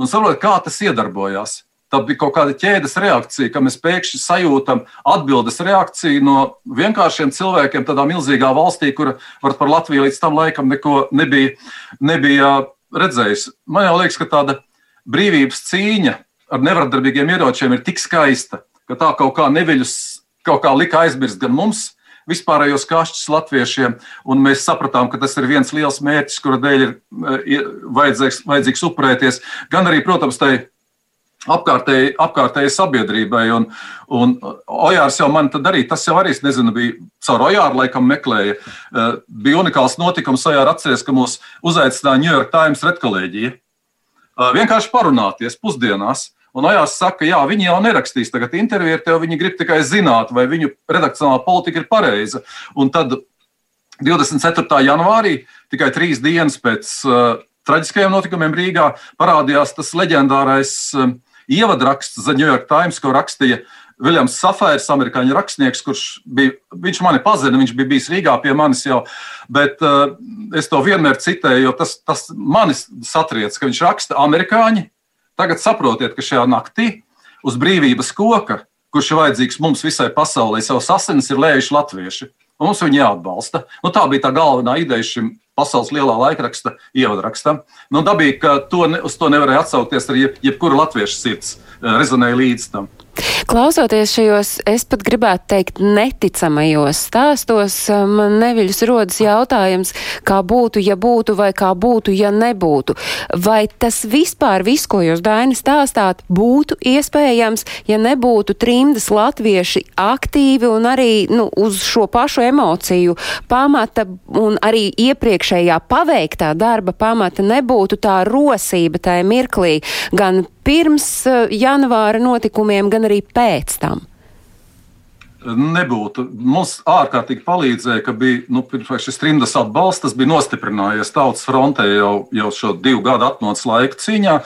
Un saprotiet, kā tas iedarbojās. Tā bija kaut kāda ķēdes reakcija, ka mēs pēkšņi sajūtam atbildes reakciju no vienkāršiem cilvēkiem tādā milzīgā valstī, kur par Latviju līdz tam laikam neko nebija, nebija redzējis. Man liekas, ka tāda brīvības cīņa ar nevardarbīgiem ieročiem ir tik skaista, ka tā kaut kā neviļus kaut kā lika aizmirst gan mums, vispārējos kašķus latviešiem, un mēs sapratām, ka tas ir viens liels mērķis, kura dēļ ir, ir vajadzīgs, vajadzīgs upurēties, gan arī, protams, tai apkārtēji, apkārtēji sabiedrībai. Un, un Ojārs jau man tad arī, tas jau arī, es nezinu, bija caur Ojāru laikam meklēja. Uh, bija unikāls notikums, Ojāra atceries, ka mūs uzaicināja New York Times redkolēģija. Uh, vienkārši parunāties pusdienās. Un Ojārs saka, jā, viņi jau nerakstīs tagad interviju ar tevi, viņi grib tikai zināt, vai viņu redakcionālā politika ir pareiza. Un tad 24. janvārī, tikai trīs dienas pēc uh, traģiskajiem notikumiem Rīgā, parādījās tas leģendārais uh, ievadraksts The New York Times, ko rakstīja Viljams Safērs, amerikāņu rakstnieks, kurš bija, viņš mani pazina, viņš bija bijis Rīgā pie manis jau, bet uh, es to vienmēr citēju, jo tas, tas manis satriec, ka viņš raksta amerikāņi. Tagad saprotiet, ka šajā naktī uz brīvības koka, kurš ir vajadzīgs mums visai pasaulē, savus asinis ir lējuši latvieši. Mums viņi jāatbalsta. Nu, tā bija tā galvenā ideja šim pasaules lielā laikraksta ievadraksta. Nu, dabīgi, ka to, uz to nevarēja atsaukties arī jeb, jebkura latviešu sirds eh, rezonēja līdz tam. Klausoties šajos, es pat gribētu teikt, neticamajos stāstos, man neviļus rodas jautājums, kā būtu, ja būtu, vai kā būtu, ja nebūtu. Vai tas vispār, viss, ko jūs, Daini, stāstāt, būtu iespējams, ja nebūtu trimdas latvieši aktīvi un arī nu, uz šo pašu emociju pamata un arī iepriekšējā paveiktā darba pamata nebūtu tā rosība tajā mirklī gan pirms eh, janvāra notikumiem, gan arī pēc tam? Nebūtu. Mums ārkārtīgi palīdzēja, ka bija nu, šis trimdas atbalsts, tas bija nostiprinājies tautas frontē jau, jau šo divu gadu atmodas laika cīņā,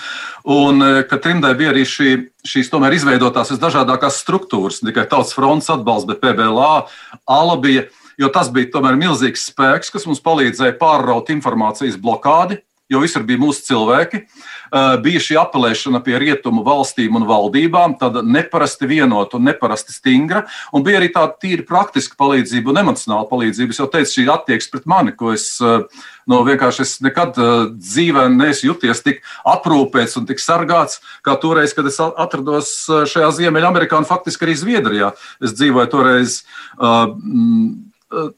un eh, ka trimdai bija arī šī, šīs tomēr izveidotās visdažādākās struktūras, ne tikai tautas fronts atbalsts, bet PBLA, ALA bija, jo tas bija tomēr milzīgs spēks, kas mums palīdzēja pārraut informācijas blokādi, jo visur bija mūsu cilvēki. Uh, bija šī apelēšana pie rietumu valstīm un valdībām, tāda neparasti vienota un neparasti stingra. Un bija arī tāda tīri praktiska palīdzība un emocionāla palīdzība. Es jau teicu, šī attieksme pret mani, ko es uh, no vienkārši es nekad uh, dzīvē neesmu juties tik aprūpēts un tik sargāts, kā toreiz, kad es atrados šajā Ziemeļamerikā un faktiski arī Zviedrijā. Es dzīvoju toreiz. Uh,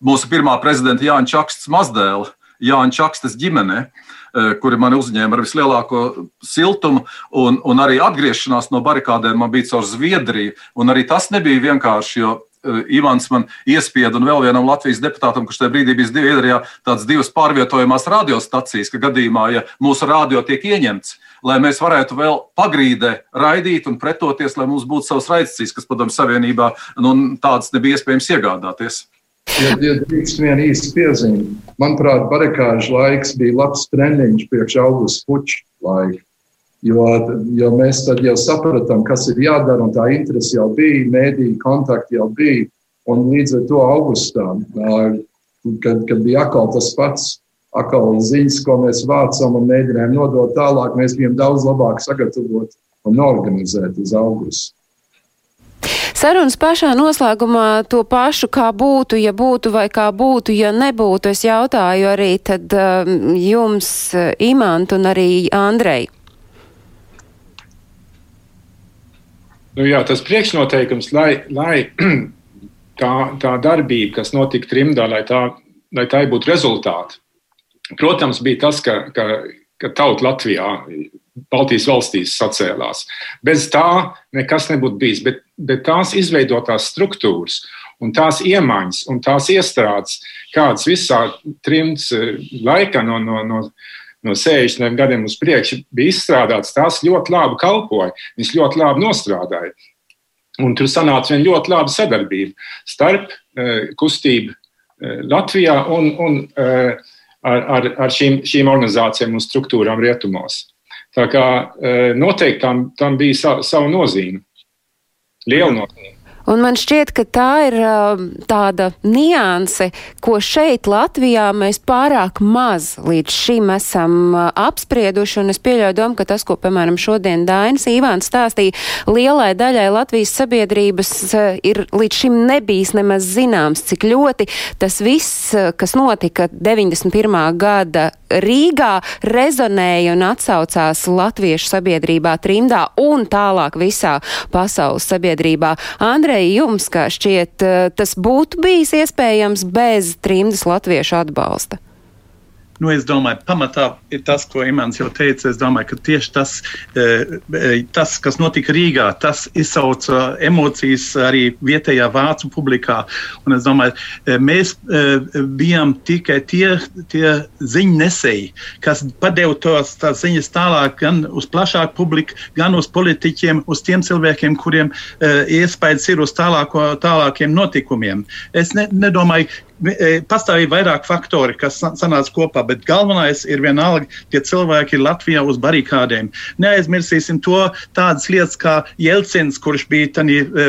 mūsu pirmā prezidenta Jāņa Čakstas mazdēla, Jāņa Čakstas ģimene, eh, kuri mani uzņēma ar vislielāko siltumu, un, un arī atgriešanās no barikādēm man bija caur Zviedriju. Arī tas nebija vienkārši, jo eh, Ivans man iespieda un vēl vienam Latvijas deputātam, kurš tajā brīdī bija Zviedrijā, tādas divas pārvietojamās radiostacijas, ka gadījumā, ja mūsu radio tiek ieņemts, lai mēs varētu vēl pagrīdē raidīt un pretoties, lai mums būtu savs raidstīs, kas padomju savienībā nu, tādas nebija iespējams iegādāties. Ja, ja drīkst viena īsta piezīme, manuprāt, barikāžu laiks bija labs treniņš priekš augusta puča laika. Jo, jo mēs tad jau sapratām, kas ir jādara, un tā interese jau bija, mēdīja kontakti jau bija. Un līdz ar to augustā, kad, kad bija atkal tas pats, atkal ziņas, ko mēs vācām un mēģinājām nodot tālāk, mēs bijām daudz labāk sagatavoti un organizēti uz augustu. Sarunas pašā noslēgumā to pašu, kā būtu, ja būtu vai kā būtu, ja nebūtu. Es jautāju arī tad um, jums, Imant un arī Andrei. Nu jā, tas priekšnoteikums, lai, lai tā, tā darbība, kas notika trimdā, lai, tā, lai tā būtu rezultāti, protams, bija tas, ka, ka, ka tauta Latvijā Baltijas valstīs sacēlās. Bez tā nekas nebūtu bijis, bet, bet tās izveidotās struktūras un tās iemaņas un tās iestrādes, kādas visā trimts eh, laikā no, no, no, no 60 gadiem uz priekšu bija izstrādātas, tās ļoti labi kalpoja, viņas ļoti labi nostrādāja. Un tur sanāca viena ļoti laba sadarbība starp uh, kustību uh, Latvijā un, un ar, ar, ar šīm, šīm organizācijām un struktūrām rietumos. Tā kā noteikti tam, tam bija sava, sava nozīme, liela nozīme. Un man šķiet, ka tā ir tāda nianse, ko šeit Latvijā mēs pārāk maz līdz šim esam apsprieduši, un es pieļauju domu, ka tas, ko, piemēram, šodien Dainis Īvāns stāstīja, lielai daļai Latvijas sabiedrības ir līdz šim nebijis nemaz zināms, cik ļoti tas viss, kas notika 91. gada Rīgā, rezonēja un atsaucās latviešu sabiedrībā trimdā un tālāk visā pasaules sabiedrībā. Andrej, vai jums, kā šķiet, eh, tas būtu bijis iespējams bez trimdas latviešu atbalsta? Nu, es domāju, pamatā ir tas, ko Imants jau teica. Es domāju, ka tieši tas, eh, tas kas notika Rīgā, tas izsauca emocijas arī vietējā vācu publikā. Un es domāju, eh, mēs bijām tikai tie, tie ziņnesēji, kas padeva tos ziņas tālāk gan uz plašāku publiku, gan uz politiķiem, uz tiem cilvēkiem, kuriem iespējas ir uz tālāko, tālākiem notikumiem. Es ne, nedomāju, E, pastāvīja vairāk faktori, kas sanāca kopā, bet galvenais ir vienalga, tie cilvēki Latvijā uz barikādēm. Neaizmirsīsim to tādas lietas kā Jelcins, kurš bija tani, e,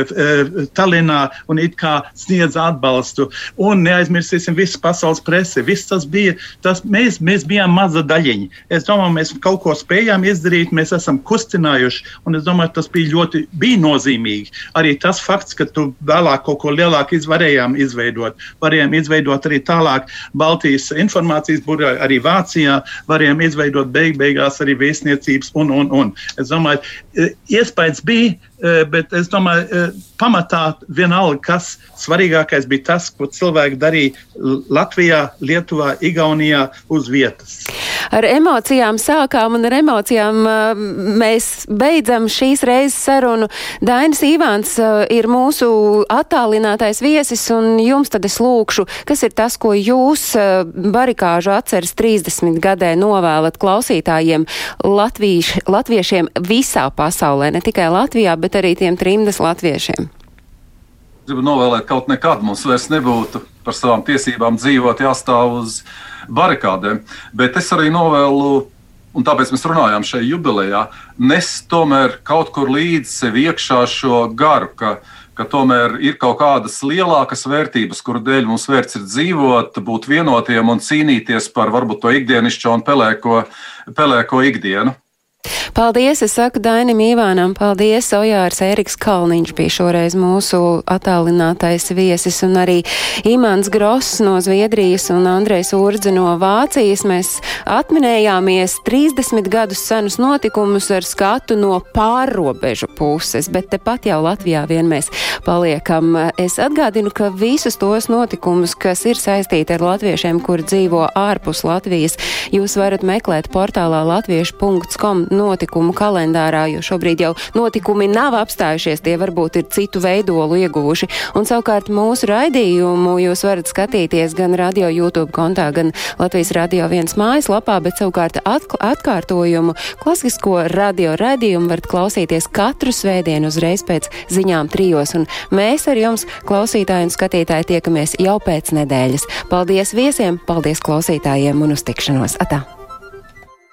Tallinā un it kā sniedz atbalstu. Un neaizmirsīsim visu pasaules presi. Viss tas bija, tas mēs, mēs bijām maza daļiņa. Es domāju, mēs kaut ko spējām izdarīt, mēs esam kustinājuši, un es domāju, tas bija ļoti bija nozīmīgi. Arī tas fakts, ka tu vēlāk kaut ko lielāku izvarējām izveidot. Varējām izveidot arī tālāk Baltijas informācijas burā, arī Vācijā, varējām izveidot beig beigās arī vēstniecības un, un, un. Es domāju, e, iespējas bija, bet es domāju, e, pamatā vienalga, kas svarīgākais bija tas, ko cilvēki darīja Latvijā, Lietuvā, Igaunijā uz vietas ar emocijām sākām un ar emocijām uh, mēs beidzam šīs reizes sarunu. Dainis Īvāns uh, ir mūsu attālinātais viesis un jums tad es lūkšu, kas ir tas, ko jūs barikāžu atceras 30 gadē novēlat klausītājiem latvīš, latviešiem visā pasaulē, ne tikai Latvijā, bet arī tiem trimdas latviešiem? Gribu novēlēt, kaut nekad mums vairs nebūtu par savām tiesībām dzīvot, jāstāv uz barikādēm. Bet es arī novēlu, un tāpēc mēs runājām šajā jubilejā, nes tomēr kaut kur līdzi sev iekšā šo garu, ka ka tomēr ir kaut kādas lielākas vērtības, kuru dēļ mums vērts ir dzīvot, būt vienotiem un cīnīties par varbūt to ikdienišķo un pelēko, pelēko ikdienu. Paldies, es saku Dainim Ivānam, paldies, Ojārs Eriks Kalniņš bija šoreiz mūsu attālinātais viesis un arī Imants Gross no Zviedrijas un Andrejs Urdze no Vācijas. Mēs atminējāmies 30 gadus senus notikumus ar skatu no pārrobežu puses, bet tepat jau Latvijā vien mēs paliekam. Es atgādinu, ka visus tos notikumus, kas ir saistīti ar latviešiem, kur dzīvo ārpus Latvijas, jūs varat meklēt portālā latviešu.com notikumu kalendārā, jo šobrīd jau notikumi nav apstājušies, tie varbūt ir citu veidolu ieguvuši. Un savukārt mūsu raidījumu jūs varat skatīties gan radio YouTube kontā, gan Latvijas radio viens mājaslapā, bet savukārt atkārtojumu klasisko radio raidījumu varat klausīties katru svētdienu uzreiz pēc ziņām trijos. Un mēs ar jums, klausītāji un skatītāji, tiekamies jau pēc nedēļas. Paldies viesiem, paldies klausītājiem un uz tikšanos! Atā!